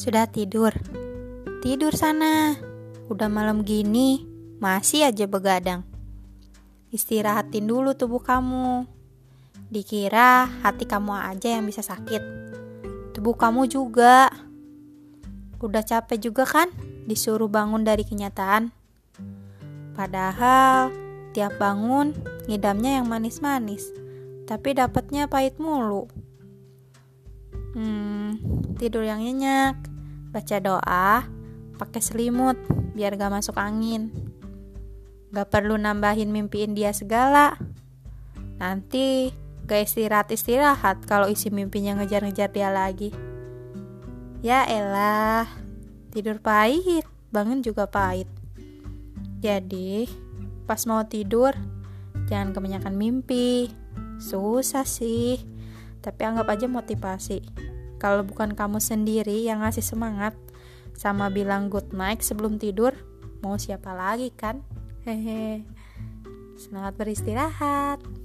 Sudah tidur? Tidur sana. Udah malam gini, masih aja begadang. Istirahatin dulu tubuh kamu. Dikira hati kamu aja yang bisa sakit. Tubuh kamu juga. Udah capek juga kan disuruh bangun dari kenyataan? Padahal tiap bangun ngidamnya yang manis-manis, tapi dapatnya pahit mulu. Hmm, tidur yang nyenyak, baca doa, pakai selimut biar gak masuk angin. Gak perlu nambahin mimpiin dia segala. Nanti gak istirahat-istirahat kalau isi mimpinya ngejar-ngejar dia lagi. Ya elah, tidur pahit, bangun juga pahit. Jadi, pas mau tidur, jangan kebanyakan mimpi. Susah sih tapi anggap aja motivasi. Kalau bukan kamu sendiri yang ngasih semangat sama bilang good night sebelum tidur, mau siapa lagi kan? Hehe. Selamat beristirahat.